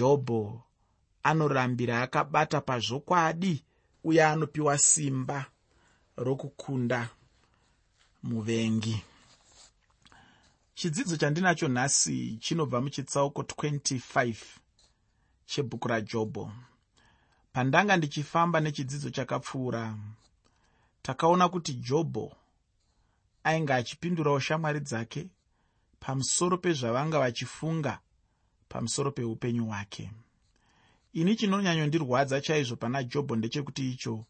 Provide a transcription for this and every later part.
jobho anorambira akabata pazvokwadi uye anopiwa simba rokukunda muvengi. Chidzidzo chandinacho nhasi chinobva muchitsauko 25 chebhuku rajobho. Pandanga ndichifamba nechidzidzo chakapfuura takaona kuti jobho ainge achipindurawo shamwari dzake pamusoro pezvavanga vachifunga pamusoro peupenyu hwake. Ini chinonyanyondirwadza chaizvo pana jobho ndechekuti icho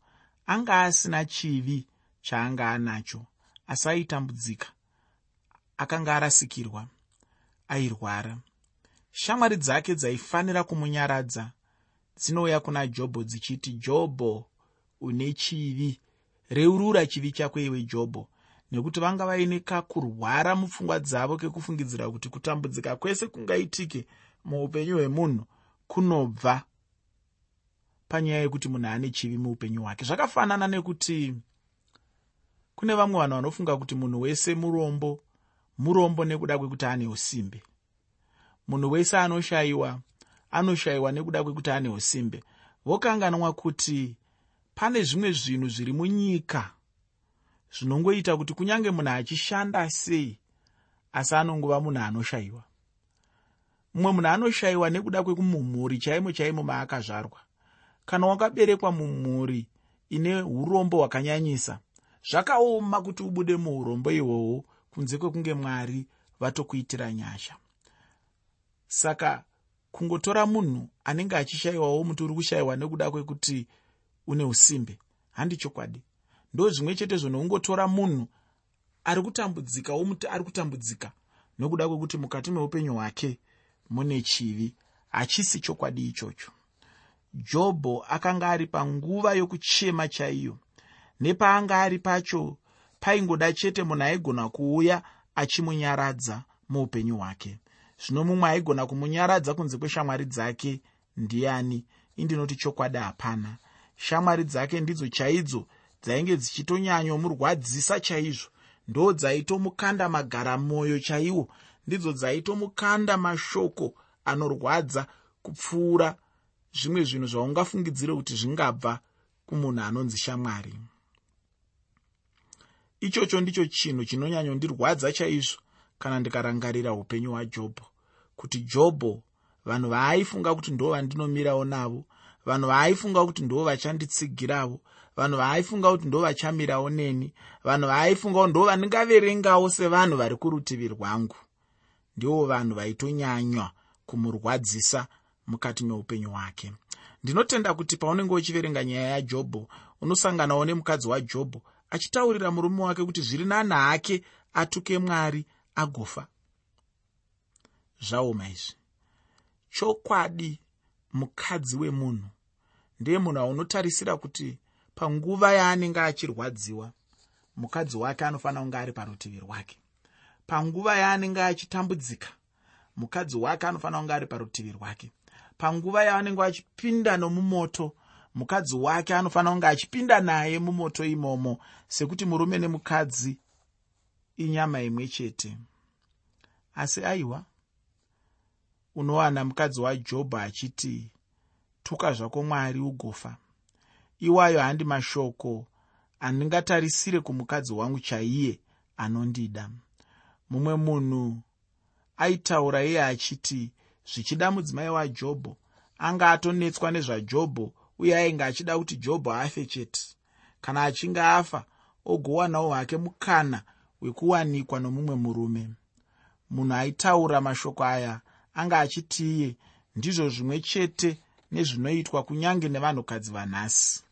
anga asina chivi chaanga anacho asi aitambudzika akanga arasikirwa airwara. Shamwari dzake dzaifanira kumunyaradza dzinouya kuna jobho dzichiti jobho une chivi reurura chivi chako iwe jobho. Nekuti vanga vaine kakurwara mupfungwa dzavo kekufungidzira kuti kutambudzika kwese kungaitike muupenyu hwemunhu kunobva panyaya yekuti munhu ane chivi muupenyu hwake. Zvakafanana nekuti kune vamwe vanhu vanofunga kuti munhu wese murombo murombo nekuda kwekuti ane usimbe. Munhu wese anoshayiwa anoshayiwa nekuda kwekuti ane usimbe. Vokanganwa kuti pane zvimwe zvinhu zviri munyika zvinongoita kuti kunyange munhu achishanda sei asi anongova munhu anoshayiwa mumwe munhu anoshayiwa nekuda kwekumumhuri chaimo chaimo maakazvarwa. Kana wakaberekwa mumhuri ine urombo hwakanyanyisa zvakaoma kuti ubude muurombo ihwohwo kunze kwekunge mwari vatokuitira nyasha. Saka kungotora munhu anenge achishayiwawo muti uri kushayiwa nekuda kwekuti une usimbe handi chokwadi. Ndo zvimwe chete zvonoungotora munhu ari kutambudzika womuti ari kutambudzika nokuda kwekuti mukati meupenyu hwake mune chivi hachisi chokwadi ichocho. Jobho akanga ari panguva yokuchema chaiyo. Nepaanga ari pacho paingoda chete munhu aigona kuuya achimunyaradza muupenyu hwake. Zvino mumwe aigona kumunyaradza kunze kweshamwari dzake ndiani? Indinoti chokwadi hapana. Shamwari dzake ndidzo chaidzo dzainge dzichitonyanyomurwadzisa chaizvo. Ndo dzaitomukanda magara mwoyo chaiwo ndidzo dzaitomukanda mashoko anorwadza kupfuura zvimwe zvinhu zvaungafungidzire kuti zvingabva kumunhu anonzi shamwari ichocho ndicho chinhu chinonyanyondirwadza chaizvo kana ndikarangarira upenyu hwajobho kuti jobho vanhu vaaifunga kuti ndo vandinomirawo navo vanhu vaaifunga kuti ndo vachanditsigiravo vanhu vaaifunga kuti ndo vachamirawo neni vanhu vaaifunga kuti ndo vandingaverengawo sevanhu vari kurutivi rwangu ndivo vanhu vaitonyanywa kumurwadzisa mukati meupenyu hwake. Ndinotenda kuti paunenge uchiverenga nyaya yajobho unosanganawo nemukadzi wajobho achitaurira murume wake kuti zviri nani hake atuke mwari agofa. Zvaoma izvi. Chokwadi mukadzi wemunhu ndeye munhu aunotarisira kuti panguva yaanenge achirwadziwa mukadzi wake anofanira kunge ari parutivi rwake panguva yaanenge achitambudzika mukadzi wake anofanira kunge ari parutivi rwake. Panguva yavanenge vachipinda nomumoto mukadzi wake anofanira kunge achipinda naye mumoto imomo sekuti murume nemukadzi inyama imwe chete. Asi aiwa unowana mukadzi wajobho achiti tuka zvako mwari ugofa. Iwayo handi mashoko andingatarisire kumukadzi wangu chaiye anondida mumwe munhu aitaura iye achiti zvichida mudzimai wajobho anga atonetswa nezvajobho uye ainge achida kuti jobho afe chete? Kana achinge afa ogowanawo hake mukana wekuwanikwa nomumwe murume. Munhu aitaura mashoko aya anga achiti iye ndizvo zvimwe chete nezvinoitwa kunyange nevanhukadzi vanhasi.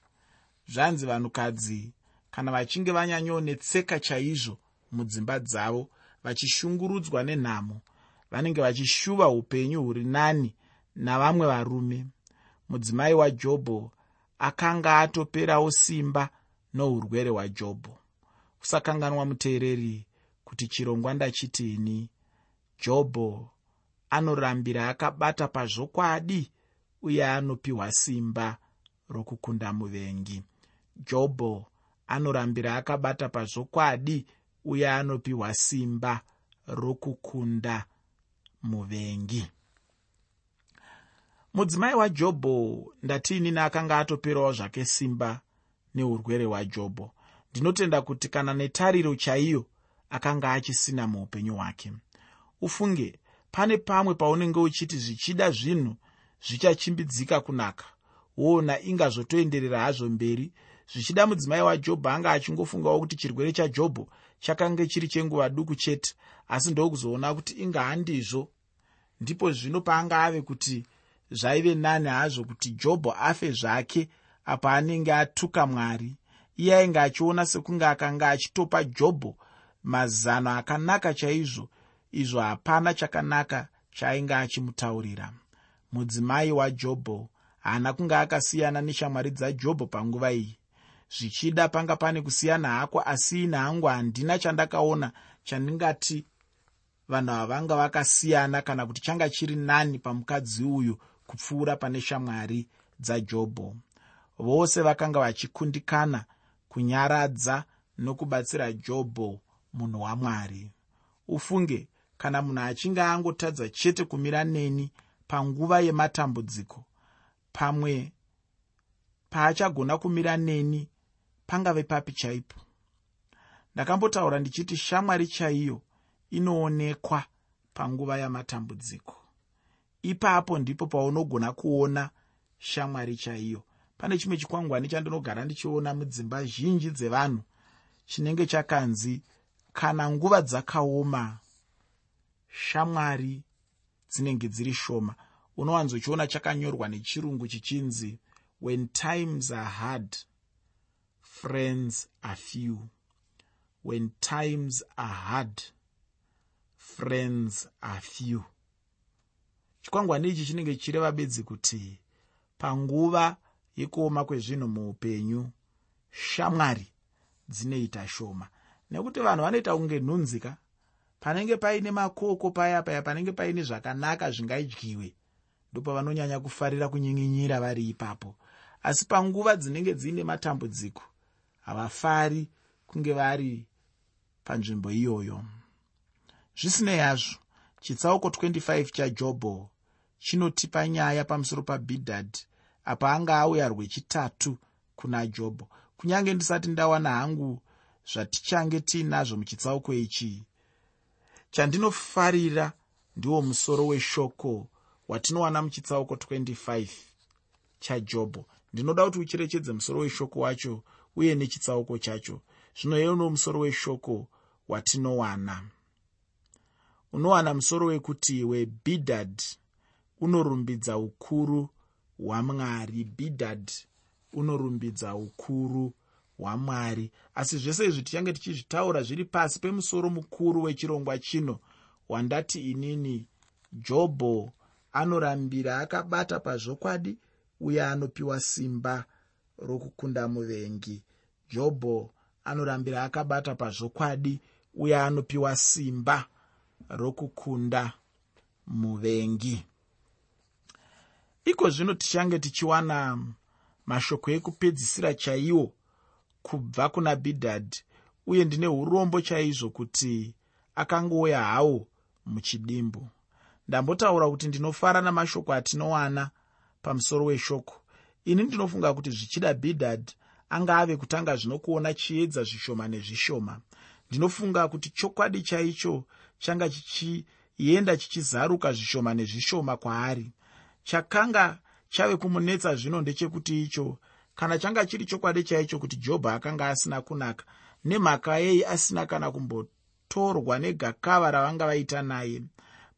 Zvanzi vanhukadzi kana vachinge vanyanyonetseka chaizvo mudzimba dzavo vachishungurudzwa nenhamo vanenge vachishuva upenyu huri nani navamwe varume. Mudzimai wajobho akanga atoperawo simba nourwere hwajobho. Usakanganwa muteereri kuti chirongwa ndachitini jobho anorambira akabata pazvokwadi uye anopiwa simba rokukunda muvengi. Jobho anorambira akabata pazvokwadi uye anopiwa simba rokukunda muvengi. Mudzimai wajobho ndatiinini akanga atoperawo zvake simba neurwere hwajobho. Ndinotenda kuti kana netariro chaiyo akanga achisina muupenyu hwake. Ufunge pane pamwe paunenge uchiti zvichida zvinhu zvichachimbidzika kunaka woona ingazvotoenderera hazvo mberi. Zvichida mudzimai wajobho anga achingofungawo kuti chirwere chajobho chakange chiri chenguva duku chete asi ndokuzoona kuti inga handizvo ndipo zvino paanga ave kuti zvaive nani hazvo kuti jobho afe zvake apa anenge atuka mwari iye ainge achiona sekunge akanga achitopa jobho mazano akanaka chaizvo izvo hapana chakanaka chaainge achimutaurira. Mudzimai wajobho haana kunge akasiyana neshamwari dzajobho panguva iyi zvichida panga pane kusiyana hako asi ine hangu handina chandakaona chandingati vanhu havanga vakasiyana kana kuti changa chiri nani pamukadzi uyu kupfuura pane shamwari dzajobho. Vose vakanga vachikundikana kunyaradza nokubatsira jobho munhu wamwari. Ufunge kana munhu achinge angotadza chete kumira neni panguva yematambudziko pamwe paachagona kumira neni pangave papi chaipo. Ndakambotaura ndichiti shamwari chaiyo inoonekwa panguva yamatambudziko. Ipapo ndipo paunogona kuona shamwari chaiyo. Pane chimwe chikwangwani chandinogara ndichiona mudzimba zhinji dzevanhu. Chinenge chakanzi kana nguva dzakaoma shamwari dzinenge dziri shoma. Unowanzochiona chakanyorwa nechirungu chichinzi when times are hard friends are few. When times are hard friends are few. Chikwangwani ichi chinenge chichireva bedzi kuti panguva yekuoma kwezvinhu muupenyu shamwari dzinoita shoma. Nekuti vanhu vanoita kunge nhunzika panenge paine makoko paya paya panenge paine zvakanaka zvingaidyiwe ndopa vanonyanya kufarira kunyin'inyira vari ipapo. Asi panguva dzinenge dziine matambudziko havafari kunge vari panzvimbo iyoyo. Zvisinei hazvo chitsauko 25 chajobho chinotipa nyaya pamusoro pabhidhadhi apa anga auya rwechitatu kuna jobho. Kunyange ndisati ndawana hangu zvatichange tiinazvo muchitsauko ichi chandinofarira ndiwo musoro weshoko watinowana muchitsauko 25 chajobho. Ndinoda kuti ucherechedze musoro weshoko wacho uye nechitsauko chacho. Zvino yeuno musoro weshoko watinowana. Unowana musoro wekuti webhidhad unorumbidza ukuru hwamwari. Bhidhad unorumbidza ukuru hwamwari. Asi zvese izvi tichange tichizvitaura zviri pasi pemusoro mukuru wechirongwa chino wandati inini jobho anorambira akabata pazvokwadi uye anopiwa simba rokukunda muvengi. Jobho anorambira akabata pazvokwadi uye anopiwa simba rokukunda muvengi. Iko zvino tichange tichiwana mashoko ekupedzisira chaiwo kubva kuna bhidhadhi uye ndine urombo chaizvo kuti akangouya hawo muchidimbu. Ndambotaura kuti ndinofara namashoko atinowana pamusoro weshoko ini ndinofunga kuti zvichida bhidhadhi anga ave kutanga zvino kuona chiedza zvishoma nezvishoma. Ndinofunga kuti chokwadi chaicho changa chichienda chichizaruka zvishoma nezvishoma kwaari. Chakanga chave kumunetsa zvino ndechekuti icho kana changa chiri chokwadi chaicho kuti jobho akanga asina kunaka nemhaka yei asina kana kumbotorwa negakava ravanga vaita naye?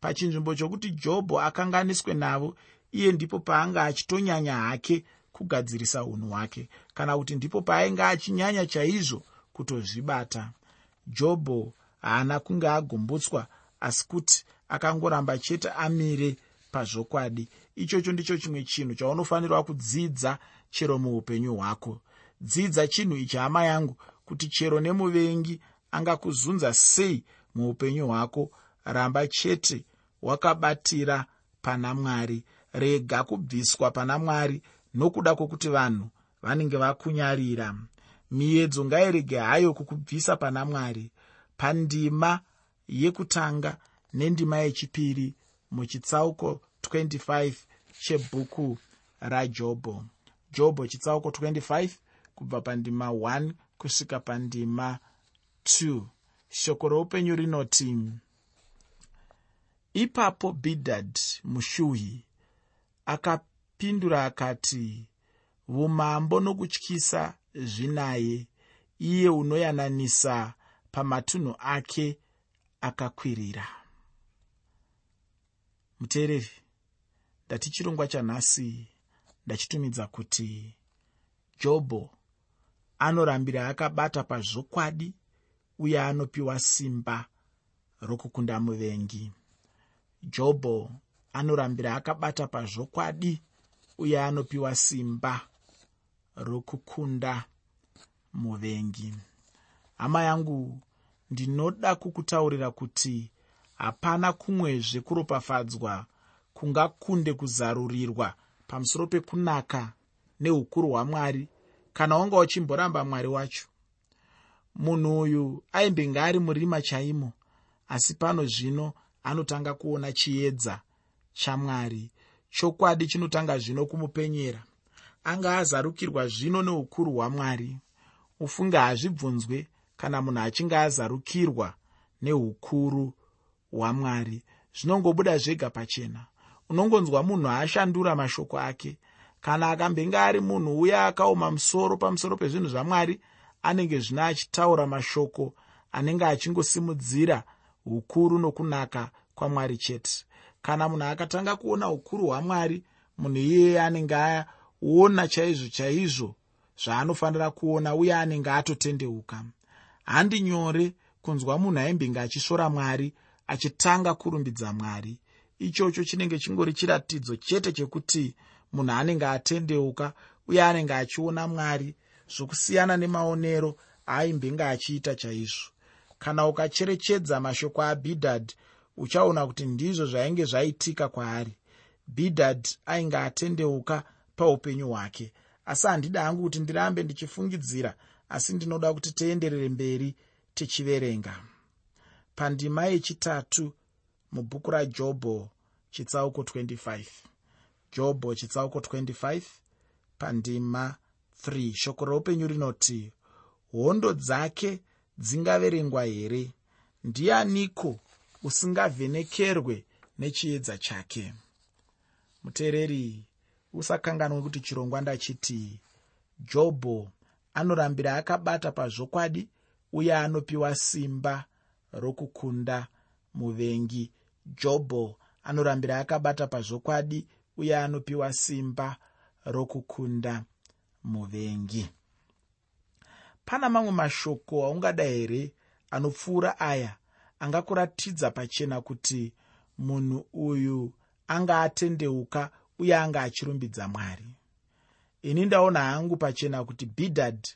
Pachinzvimbo chokuti jobho akanganiswe navo iye ndipo paanga achitonyanya hake kugadzirisa unhu hwake kana kuti ndipo paainge achinyanya chaizvo kutozvibata. Jobho haana kunge agumbutswa asi kuti akangoramba chete amire pazvokwadi. Ichocho ndicho chimwe chinhu chaunofanirwa kudzidza chero muupenyu hwako. Dzidza chinhu ichi hama yangu kuti chero nemuvengi angakuzunza sei muupenyu hwako. Ramba chete wakabatira pana mwari. Rega kubviswa pana mwari nokuda kwokuti vanhu vanenge vakunyarira. Miedzo ngairege hayo kukubvisa pana mwari pandima yekutanga nendima yechipiri muchitsauko 25 chebhuku rajobho jobho. Chitsauko 25 kubva pandima 1 kusvika pandima 2 shoko roupenyu rinoti ipapo bhidhad mushuhi akapindura akati umambo nokutyisa zvinaye iye unoyananisa pamatunhu ake akakwirira. Muteereri ndati chirongwa chanhasi ndachitumidza kuti jobho anorambira akabata pazvokwadi uye anopiwa simba rokukunda muvengi. Jobho anorambira akabata pazvokwadi uye anopiwa simba rokukunda muvengi. Hama yangu ndinoda kukutaurira kuti hapana kumwezve kuropafadzwa kungakunde kuzarurirwa pamusoro pekunaka neukuru hwamwari kana wanga uchimboramba mwari wacho. Munhu uyu aimbenge ari murima chaimo asi pano zvino anotanga kuona chiedza chamwari chokwadi chinotanga zvino kumupenyera. Anga azarukirwa zvino neukuru hwamwari. Ufunge hazvibvunzwe kana munhu achinge azarukirwa neukuru hwamwari. Zvinongobuda zvega pachena. Unongonzwa munhu ashandura mashoko ake. Kana akambenge ari munhu uya akaoma musoro pamusoro pezvinhu zvamwari anenge zvino achitaura mashoko anenge achingosimudzira ukuru nokunaka kwamwari chete kana munhu akatanga kuona ukuru hwamwari munhu iyeye anenge aona chaizvo chaizvo zvaanofanira kuona uye anenge atotendeuka. Handi nyore kunzwa munhu aimbenge achisvora mwari achitanga kurumbidza mwari. Ichocho chinenge chingori chiratidzo chete chekuti munhu anenge atendeuka uye anenge achiona mwari zvokusiyana nemaonero aaimbenge achiita chaizvo. Kana ukacherechedza mashoko abhidhadhi uchaona kuti ndizvo zvainge zvaitika kwaari. Bhidhadhi ainge atendeuka paupenyu hwake. Asi handidi hangu kuti ndirambe ndichifungidzira asi ndinoda kuti tienderere mberi tichiverenga pandima yechitatu mubhuku rajobho chitsauko 25 jobho chitsauko 25 pandima 3 shoko roupenyu rinoti hondo dzake dzingaverengwa here? Ndianiko usingavhenekerwe nechiedza chake. Muteereri usakanganwe kuti chirongwa ndachiti jobho anorambira akabata pazvokwadi uye anopiwa simba rokukunda muvengi. Jobho anorambira akabata pazvokwadi uye anopiwa simba rokukunda muvengi. Pana mamwe mashoko aungada here anopfuura aya angakuratidza pachena kuti munhu uyu anga atendeuka uye anga achirumbidza mwari. Ini ndaona hangu pachena kuti bhidhad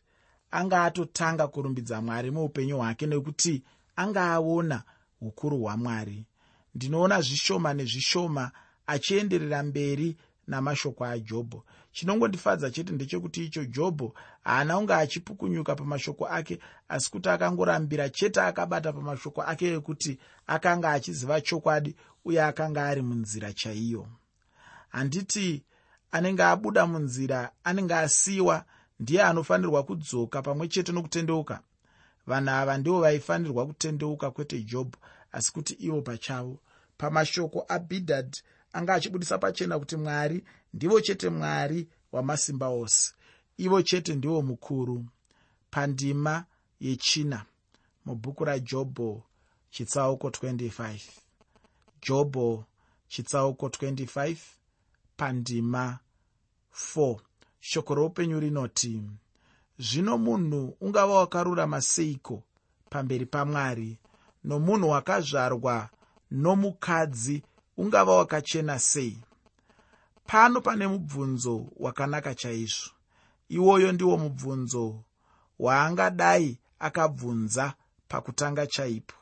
anga atotanga kurumbidza mwari muupenyu hwake nekuti anga aona ukuru hwamwari. Ndinoona zvishoma nezvishoma achienderera mberi namashoko ajobho chinongondifadza chete ndechekuti icho jobho haana kunge achipukunyuka pamashoko ake asi kuti akangorambira chete akabata pamashoko ake ekuti akanga achiziva chokwadi uye akanga ari munzira chaiyo. Handiti anenge abuda munzira anenge asiyiwa ndiye anofanirwa kudzoka pamwe chete nokutendeuka. Vanhu ava ndivo vaifanirwa kutendeuka kwete jobho asi kuti ivo pachavo. Pamashoko abhidhadhi anga achibudisa pachena kuti mwari ndivo chete mwari wamasimba ose. Ivo chete ndivo mukuru. Pandima yechina mubhuku rajobho chitsauko 25 jobho chitsauko 25 pandima 4 shoko roupenyu rinoti zvino munhu ungava wakarurama seiko pamberi pamwari nomunhu wakazvarwa nomukadzi ungava wakachena sei pano pane mubvunzo wakanaka chaizvo. Iwoyo ndiwo mubvunzo waangadai akabvunza pakutanga chaipo.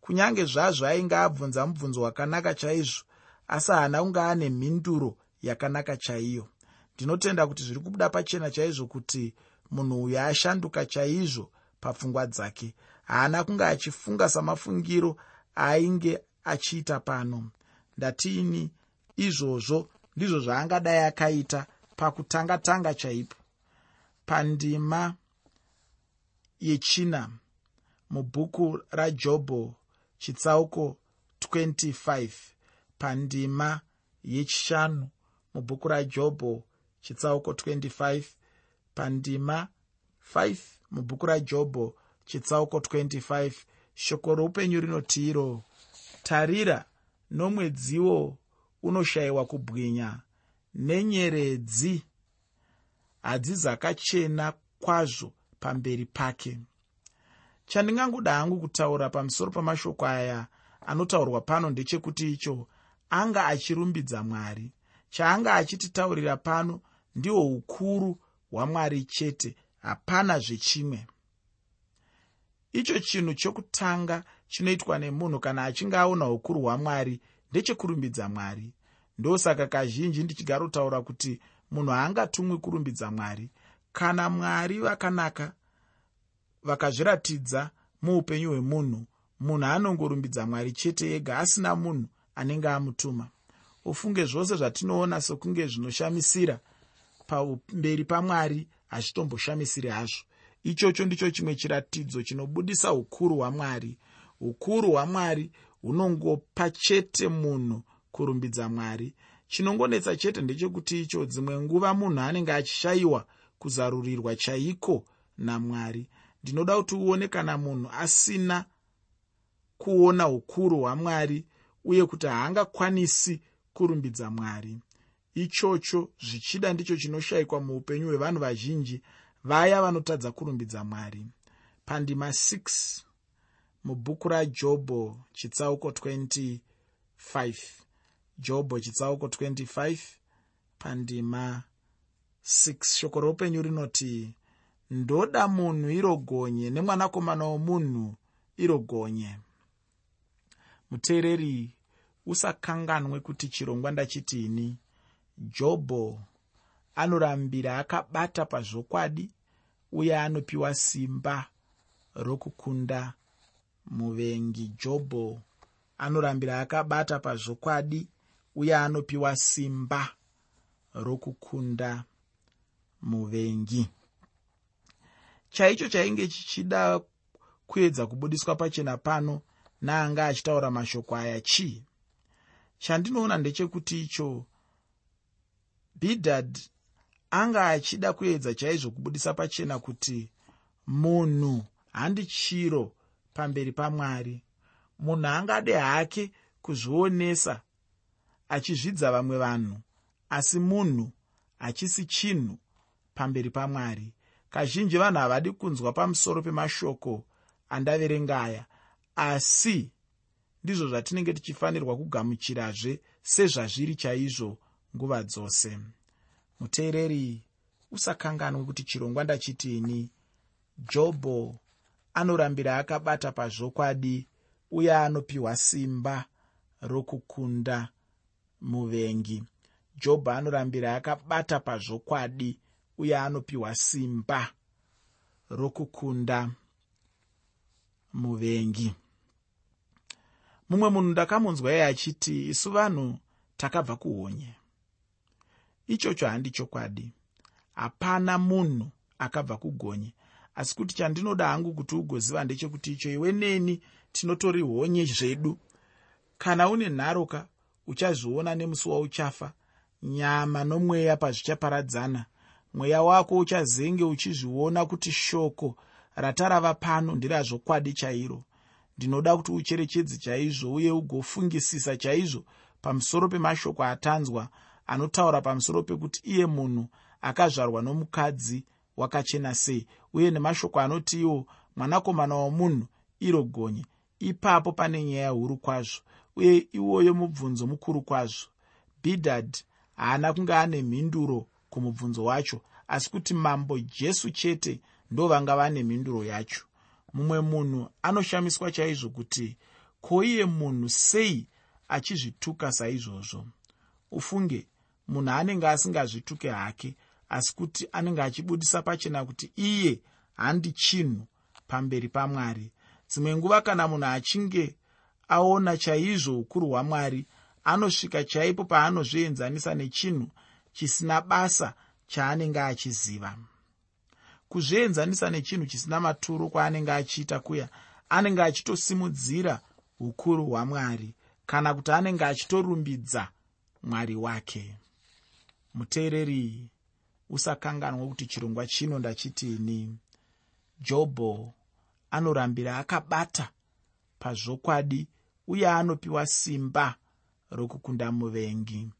Kunyange zvazvo ainge abvunza mubvunzo wakanaka chaizvo asi haana kunge ane mhinduro yakanaka chaiyo. Ndinotenda kuti zviri kubuda pachena chaizvo kuti munhu uyu ashanduka chaizvo papfungwa dzake. Haana kunge achifunga samafungiro ainge achiita pano. Ndatiini izvozvo ndizvo zvaangadai akaita pakutanga tanga chaipo. Pandima yechina mubhuku rajobho chitsauko 25 pandima yechishanu mubhuku rajobho chitsauko 25 pandima 5 mubhuku rajobho chitsauko 25 shoko roupenyu rinoti iro tarira nomwedziwo unoshayiwa kubwinya nenyeredzi. Hadzizakachena kwazvo pamberi pake. Chandingangoda hangu kutaura pamusoro pamashoko aya anotaurwa pano ndechekuti icho anga achirumbidza mwari. Chaanga achititaurira pano ndihwo ukuru hwamwari chete hapana zvechimwe. Icho chinhu chokutanga chinoitwa nemunhu kana achinge aona ukuru hwamwari ndechekurumbidza mwari. Ndosaka kazhinji ndichigara kutaura kuti munhu haangatumwi kurumbidza mwari. Kana mwari vakanaka vakazviratidza muupenyu hwemunhu munhu anongorumbidza mwari chete yega asina munhu anenge amutuma. Ufunge zvose zvatinoona sokunge zvinoshamisira pamberi pamwari hazvitomboshamisiri hazvo. Ichocho ndicho chimwe chiratidzo chinobudisa ukuru hwamwari. Ukuru hwamwari hunongopa chete munhu kurumbidza mwari. Chinongonetsa chete ndechekuti icho dzimwe nguva munhu anenge achishayiwa kuzarurirwa chaiko namwari ndinoda kuti uone kana munhu asina kuona ukuru hwamwari uye kuti haangakwanisi kurumbidza mwari. Ichocho zvichida ndicho chinoshayikwa muupenyu hwevanhu vazhinji vaya vanotadza kurumbidza mwari. Pandima 6 mubhuku rajobho chitsauko 25 jobho chitsauko 25 pandima 6 shoko roupenyu rinoti ndoda munhu iro gonye nemwanakomana womunhu iro gonye muteereri usakanganwe kuti chirongwa ndachitini jobho anorambira akabata pazvokwadi uye anopiwa simba rokukunda muvengi jobho anorambira akabata pazvokwadi uye anopiwa simba rokukunda muvengi. Chaicho chainge chichida kuedza kubudiswa pachena pano naanga achitaura mashoko aya chii? Chandinoona ndechekuti icho bhidhad anga achida kuedza chaizvo kubudisa pachena kuti munhu handi chiro pamberi pamwari. Munhu angade hake kuzvionesa achizvidza vamwe vanhu asi munhu hachisi chinhu pamberi pamwari. Kazhinji vanhu havadi kunzwa pamusoro pemashoko andaverengaya asi ndizvo zvatinenge tichifanirwa kugamuchirazve sezvazviri chaizvo nguva dzose. Muteereri usakanganwe kuti chirongwa ndachitini jobho anorambira akabata pazvokwadi uye anopiwa simba rokukunda muvengi. Jobho anorambira akabata pazvokwadi uye anopiwa simba rokukunda muvengi. Mumwe munhu ndakamunzwa iye achiti isu vanhu takabva kuhonye. Ichocho handi chokwadi. Hapana munhu akabva kugonye asi kuti chandinoda hangu kuti ugoziva ndechekuti icho iwe neni tinotori honye zvedu. Kana une nharoka uchazviona nemusi wauchafa. Nyama nomweya pazvichaparadzana. Mweya wako uchazenge uchizviona kuti shoko ratarava pano ndirazvokwadi chairo. Ndinoda kuti ucherechedze chaizvo uye ugofungisisa chaizvo pamusoro pemashoko atanzwa anotaura pamusoro pekuti iye munhu akazvarwa nomukadzi wakachena sei uye nemashoko anoti iwo mwanakomana womunhu iro gonye. Ipapo pane nyaya huru kwazvo uye iwoyo mubvunzo mukuru kwazvo. Bhidhadhi haana kunge ane mhinduro kumubvunzo wacho asi kuti mambo jesu chete ndo vanga vane mhinduro yacho. Mumwe munhu anoshamiswa chaizvo kuti ko iye munhu sei achizvituka saizvozvo? Ufunge munhu anenge asingazvituke hake asi kuti anenge achibudisa pachena kuti iye handi chinhu pamberi pamwari. Dzimwe nguva kana munhu achinge aona chaizvo ukuru hwamwari anosvika chaipo paanozvienzanisa nechinhu chisina basa chaanenge achiziva. Kuzvienzanisa nechinhu chisina maturo kwaanenge achiita kuya anenge achitosimudzira ukuru hwamwari kana kuti anenge achitorumbidza mwari wake. Muteereri usakanganwa kuti chirongwa chino ndachitini jobho anorambira akabata pazvokwadi uye anopiwa simba rokukunda muvengi.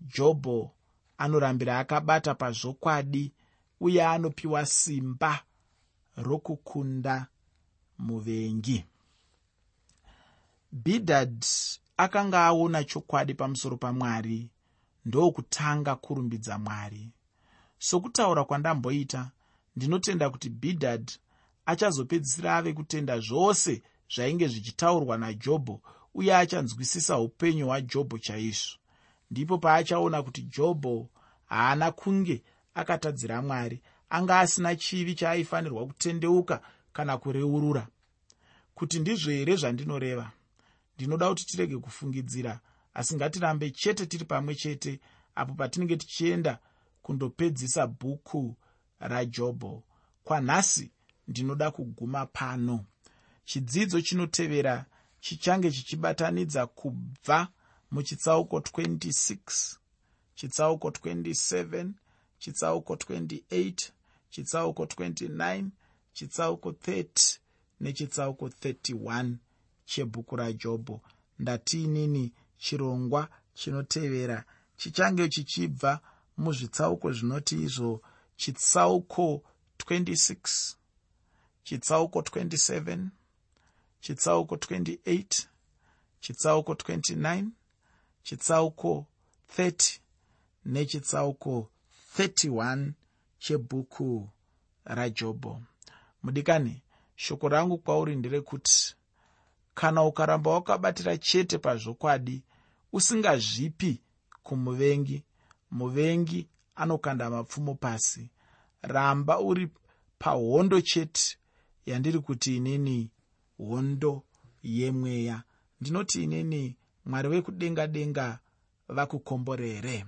Jobho anorambira akabata pazvokwadi uye anopiwa simba rokukunda muvengi. Bhidhad akanga aona chokwadi pamusoro pamwari ndokutanga kurumbidza mwari sokutaura kwandamboita ndinotenda kuti bhidhad achazopedzisira ave kutenda zvose zvainge zvichitaurwa najobho uye achanzwisisa upenyu hwajobho chaizvo. Ndipo paachaona kuti jobho haana kunge akatadzira mwari anga asina chivi chaaifanirwa kutendeuka kana kureurura. Kuti ndizvo here zvandinoreva? Ndinoda kuti tirege kufungidzira asi ngatirambe chete tiri pamwe chete apo patinenge tichienda kundopedzisa bhuku rajobho kwanhasi ndinoda kuguma pano. Chidzidzo chinotevera chichange chichibatanidza kubva muchitsauko 26 chitsauko 27 chitsauko 28 chitsauko 29 chitsauko 30 nechitsauko 31 chebhuku rajobho ndatiinini chirongwa chinotevera chichange chichibva muzvitsauko zvinoti izvo chitsauko 26 chitsauko 27 chitsauko 28 chitsauko 29 chitsauko 30 nechitsauko 31 chebhuku rajobho mudikani shoko rangu kwauri nderekuti kana ukaramba wakabatira chete pazvokwadi usingazvipi kumuvengi muvengi anokanda mapfumo pasi. Ramba uri pahondo chete yandiri kuti inini hondo yemweya. Ndinoti inini mwari wekudenga denga vakukomborere